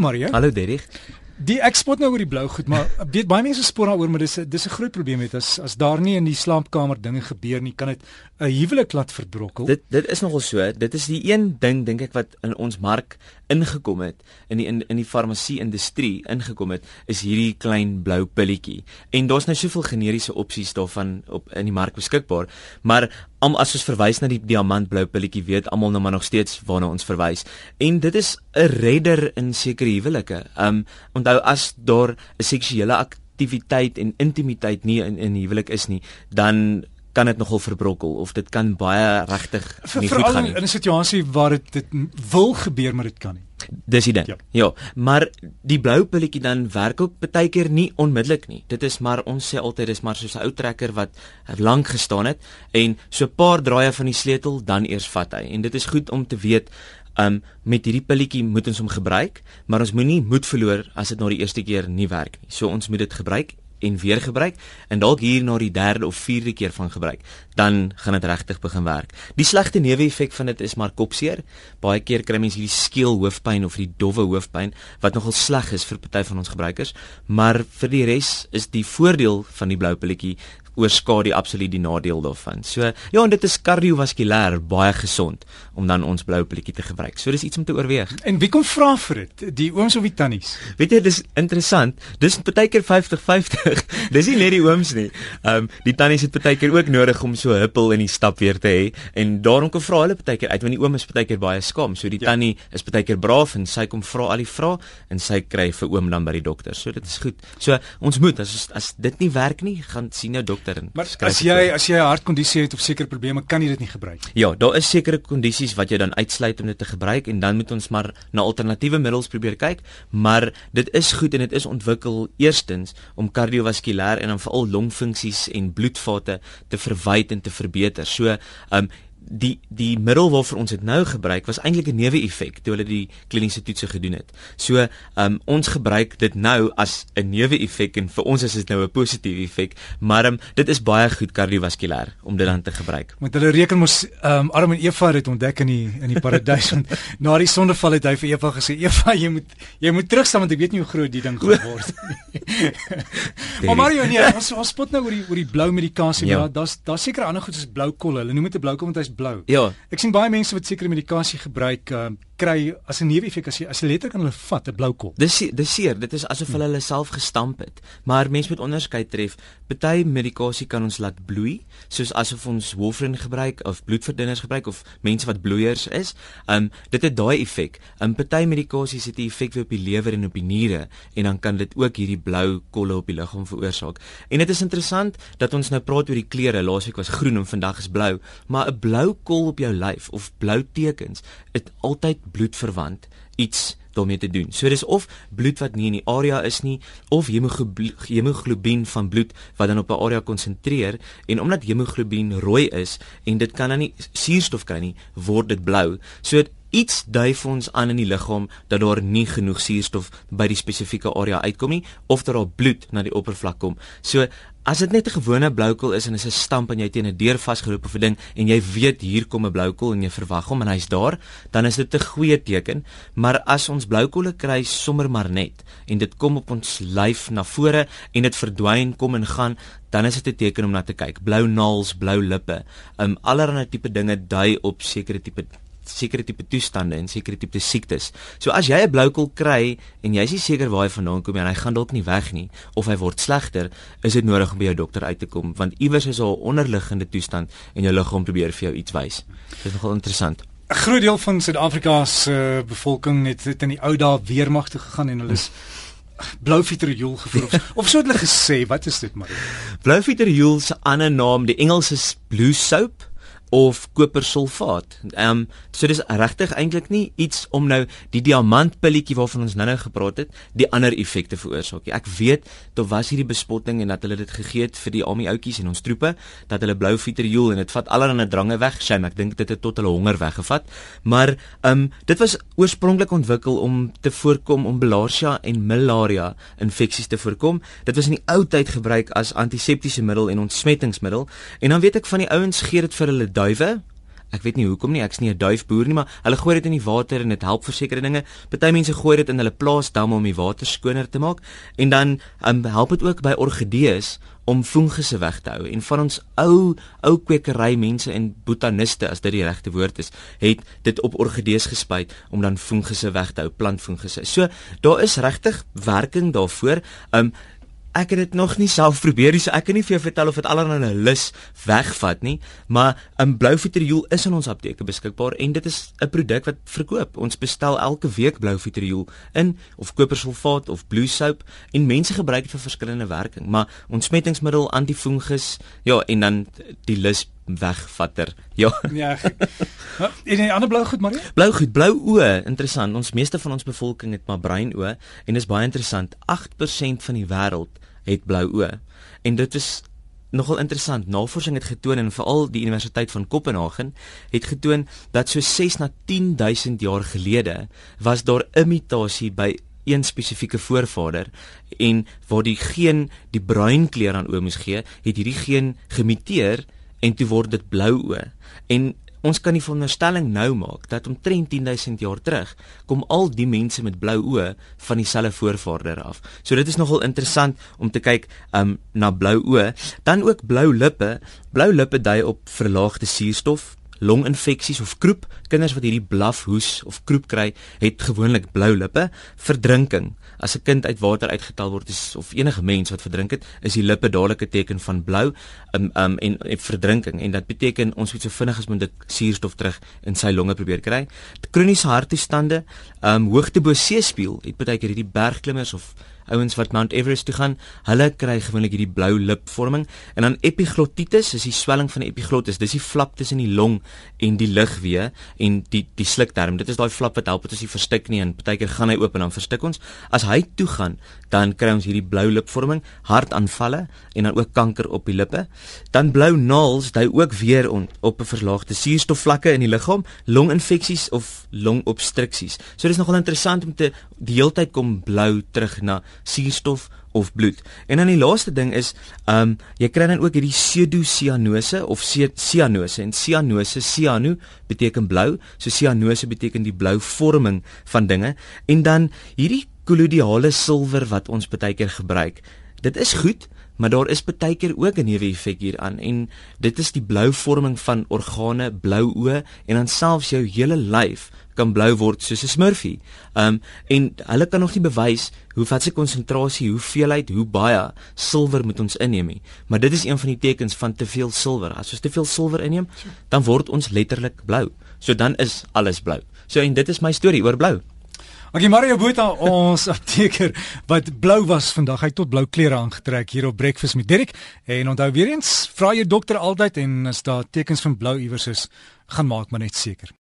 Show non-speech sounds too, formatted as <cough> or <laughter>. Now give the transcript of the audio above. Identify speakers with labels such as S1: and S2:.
S1: Marie.
S2: Hallo Derrick.
S1: Die ek spot nou oor die blou goed, maar <laughs> weet baie mense spot daaroor, maar dis dis 'n groot probleem met as as daar nie in die slaapkamer dinge gebeur nie, kan dit 'n huwelik laat verbrokkel.
S2: Dit dit is nogal so. Dit is die een ding dink ek wat in ons mark ingekom het in die in, in die farmasie industrie ingekom het is hierdie klein blou pilletjie. En daar's nou soveel generiese opsies daarvan op in die mark beskikbaar, maar om as ons verwys na die diamantblou pilletjie weet almal nou maar nog steeds waarna ons verwys. En dit is 'n redder in sekere huwelike. Um onthou as daar 'n seksuele aktiwiteit en intimiteit nie in in huwelik is nie, dan kan dit nogal verbrokkel of dit kan baie regtig nie
S1: Ver,
S2: goed gaan nie.
S1: in 'n situasie waar dit dit wil gebeur maar dit kan nie.
S2: Dis die ding.
S1: Ja.
S2: Ja. maar die blou pilletjie dan werk ook baie keer nie onmiddellik nie. Dit is maar ons sê altyd dis maar soos 'n ou trekker wat lank gestaan het en so 'n paar draaie van die sleutel dan eers vat hy. En dit is goed om te weet Um met hierdie pilletjie moet ons hom gebruik, maar ons moenie moed verloor as dit na die eerste keer nie werk nie. So ons moet dit gebruik en weer gebruik en dalk hier na die derde of vierde keer van gebruik, dan gaan dit regtig begin werk. Die slegte neeweffek van dit is maar kopseer. Baie keer kry mense hierdie skeel hoofpyn of die dowwe hoofpyn wat nogal sleg is vir party van ons gebruikers, maar vir die res is die voordeel van die blou pilletjie oorskadu absoluut die nadeel daarvan. So ja, en dit is kardiovaskulêr baie gesond om dan ons blou pilletjie te gebruik. So dis iets om te oorweeg.
S1: En wie kom vra vir dit? Die ooms of die tannies?
S2: Weet jy, dis interessant. Dis partykeer 50-50. <laughs> dis nie net die ooms nie. Ehm um, die tannies het partykeer ook nodig om so huppel in die stap weer te hê en daarom kom vra hulle partykeer uit want die oom is partykeer baie skaam. So die ja. tannie is partykeer braaf en sy kom vra al die vrae en sy kry vir oom dan by die dokter. So dit is goed. So ons moet as as dit nie werk nie, gaan sien nou dokter en
S1: Maar as jy as jy 'n hartkondisie het of sekere probleme, kan jy dit nie gebruik.
S2: Ja, daar is sekere kondisies wat jy dan uitsluit om dit te gebruik en dan moet ons maar na alternatiewe middels probeer kyk, maar dit is goed en dit is ontwikkel eerstens om kardiovaskulêr en dan veral longfunksies en bloedvate te verwyd en te verbeter. So, um die die middel waarvoor ons dit nou gebruik was eintlik 'n neeweffek toe hulle die kliniese toetse gedoen het. So, um ons gebruik dit nou as 'n neeweffek en vir ons is dit nou 'n positiewe effek, maar um dit is baie goed kardiovaskulêr om dit dan te gebruik.
S1: Want hulle reken mos um Adam en Eva het ontdek in die in die paradys want <laughs> na die sondeval het hy vir Eva gesê Eva jy moet jy moet terugstaan want ek weet nie hoe groot die ding gaan <laughs> word nie. <laughs> maar Mario nee, ons ons spot nou oor die oor die blou medikasie, ja. maar daar's daar's seker ander goed soos blou kolle. Hulle noem dit 'n blou kolle want hy's blou.
S2: Ja.
S1: Ek sien baie mense wat sekere medikasie gebruik, uh, kry as 'n neeweffek as jy as jy letterlik aan hulle vat 'n blou kol.
S2: Dis dis seer, dit is asof hulle hulle self gestamp het. Maar mens moet onderskei tref. Party medikasie kan ons laat bloei, soos asof ons warfarin gebruik of bloedverdunners gebruik of mense wat bloeiers is. Um dit het daai effek. Um party medikasies het 'n effek op die lewer en op die niere en dan kan dit ook hierdie blou kolle op die liggaam veroorsaak. En dit is interessant dat ons nou praat oor die kleure. Laasweek was groen en vandag is blou, maar 'n blou kol op jou lyf of blou tekens, het altyd bloedverwant iets daarmee te doen. So dis of bloed wat nie in die area is nie of hemoglobien van bloed wat dan op 'n area konsentreer en omdat hemoglobien rooi is en dit kan dan nie suurstof kry nie, word dit blou. So iets dui vir ons aan in die liggaam dat daar nie genoeg suurstof by die spesifieke area uitkom nie of dat daar bloed na die oppervlak kom. So As dit net 'n gewone bloukol is en is 'n stamp en jy teen 'n deur vasgeloop of 'n ding en jy weet hier kom 'n bloukol en jy verwag hom en hy's daar, dan is dit 'n goeie teken. Maar as ons bloukolle kry sommer maar net en dit kom op ons lyf na vore en dit verdwyn, kom en gaan, dan is dit 'n teken om na te kyk. Blou naels, blou lippe, um allerlei tipe dinge dui op sekere tipe sekere tipe toestande en sekere tipe siektes. So as jy 'n bloukol kry en jy is nie seker waar hy vandaan kom nie en hy gaan dalk nie weg nie of hy word slegter, is dit nodig om by jou dokter uit te kom want iewers is daar 'n onderliggende toestand en jou liggaam probeer vir jou iets wys. Dit is nogal interessant.
S1: 'n Groot deel van Suid-Afrika se uh, bevolking het dit in die ou dae weermag toe gegaan en hulle is blou vitriol gevoer of, <laughs> of so het hulle gesê, wat is dit maar?
S2: Blou vitriol se ander naam, die Engels is blue soap of kopersulfaat. Ehm um, so dis regtig eintlik nie iets om nou die diamantpilletjie waarvan ons nou-nou gepraat het, die ander effekte veroorsaak nie. Ek weet daar was hierdie bespotting en dat hulle dit gegee het vir die army outjies en ons troepe dat hulle blou vitriol en dit vat allerlei drange weg. Shame, ek dink dit het tot hulle honger weggevat. Maar ehm um, dit was oorspronklik ontwikkel om te voorkom om bilharzia en malaria infeksies te voorkom. Dit was in die ou tyd gebruik as antiseptiese middel en ontsmettingsmiddel en dan weet ek van die ouens gee dit vir hulle duwe Ek weet nie hoekom nie, ek's nie 'n duifboer nie, maar hulle gooi dit in die water en dit help vir sekere dinge. Party mense gooi dit in hulle plaasdamme om die water skoner te maak en dan um, help dit ook by orgidees om fungusse weg te hou. En van ons ou ou kwekery mense en botaniste as dit die regte woord is, het dit op orgidees gespuit om dan fungusse weg te hou, plantfungusse. So daar is regtig werking daarvoor. Um ek het dit nog nie self probeer nie, so ek kan nie vir jou vertel of dit allerlei lus wegvat nie, maar 'n blou vitriol is in ons apteke beskikbaar en dit is 'n produk wat verkoop. Ons bestel elke week blou vitriol in of kopersulfaat of blue soap en mense gebruik dit vir verskillende werking, maar ontsmettingsmiddel, antifungus, ja, en dan die lus wegvatter. Ja.
S1: Ja. En 'n ander blou goed, Marie?
S2: Blou goed, blou oë, interessant. Ons meeste van ons bevolking het maar bruin oë en dis baie interessant. 8% van die wêreld het blou oë. En dit is nogal interessant. Navorsing het getoon en veral die Universiteit van Kopenhagen het getoon dat so 6 na 10000 jaar gelede was daar imitasie by een spesifieke voorvader en waar die geen die bruin kleur aan oë moes gee, het hierdie geen gemiteer en toe word dit blou oë. En ons kan die veronderstelling nou maak dat omtrent 10000 jaar terug kom al die mense met blou oë van dieselfde voorvader af. So dit is nogal interessant om te kyk um na blou oë, dan ook blou lippe. Blou lippe dui op verlaagde suurstof, longinfeksies of kroep. Kinders wat hierdie blafhoes of kroep kry, het gewoonlik blou lippe. Verdrinking. As 'n kind uit water uitgetal word is, of enige mens wat verdrink het, is die lippe dadelik 'n teken van blou um, um, en, en verdrinking en dit beteken ons moet so vinnig as moontlik suurstof terug in sy longe probeer kry. Kroniese harttoestande, um, hoogte bo seespieël, het baie keer hierdie bergklimmers of ouens wat Mount Everest toe gaan, hulle kry gewoonlik hierdie blou lipvorming en dan epiglottitis is die swelling van die epiglottis. Dis die flap tussen die long en die lugweë en die die slukdarm. Dit is daai flap wat help dit as jy verstik nie en partykeer gaan hy oop en dan verstik ons. As hy toe gaan, dan kry ons hierdie blou lipvorming, hartaanvalle en dan ook kanker op die lippe. Dan blou naels, dit ook weer on, op 'n verlaagde suurstofvlakke in die liggaam, longinfeksies of longobstruksies. So dis nogal interessant om te die heeltyd kom blou terug na suurstof of bloed. En dan die laaste ding is, ehm um, jy kry dan ook hierdie pseudocyanose of cyanose en cyanose, cyano beteken blou, so cyanose beteken die blou vorming van dinge en dan hierdie kolodiale silwer wat ons baie keer gebruik. Dit is goed, maar daar is baie keer ook 'n neeweffek hieraan en dit is die blou vorming van organe, blou oë en dan selfs jou hele lyf kan blou word soos 'n smurfie. Um en hulle kan nog nie bewys hoe wat se konsentrasie, hoeveelheid, hoe baie silwer moet ons inneem nie. Maar dit is een van die tekens van te veel silwer. As ons te veel silwer inneem, dan word ons letterlik blou. So dan is alles blou. So en dit is my storie oor blou.
S1: Okay Mario Botha ons <laughs> apteker wat blou was vandag. Hy het tot blou klere aangetrek hier op Breakfast met Derek. En onthou weer eens, vra jou dokter altyd en as daar tekens van blou iewers is, gaan maak maar net seker.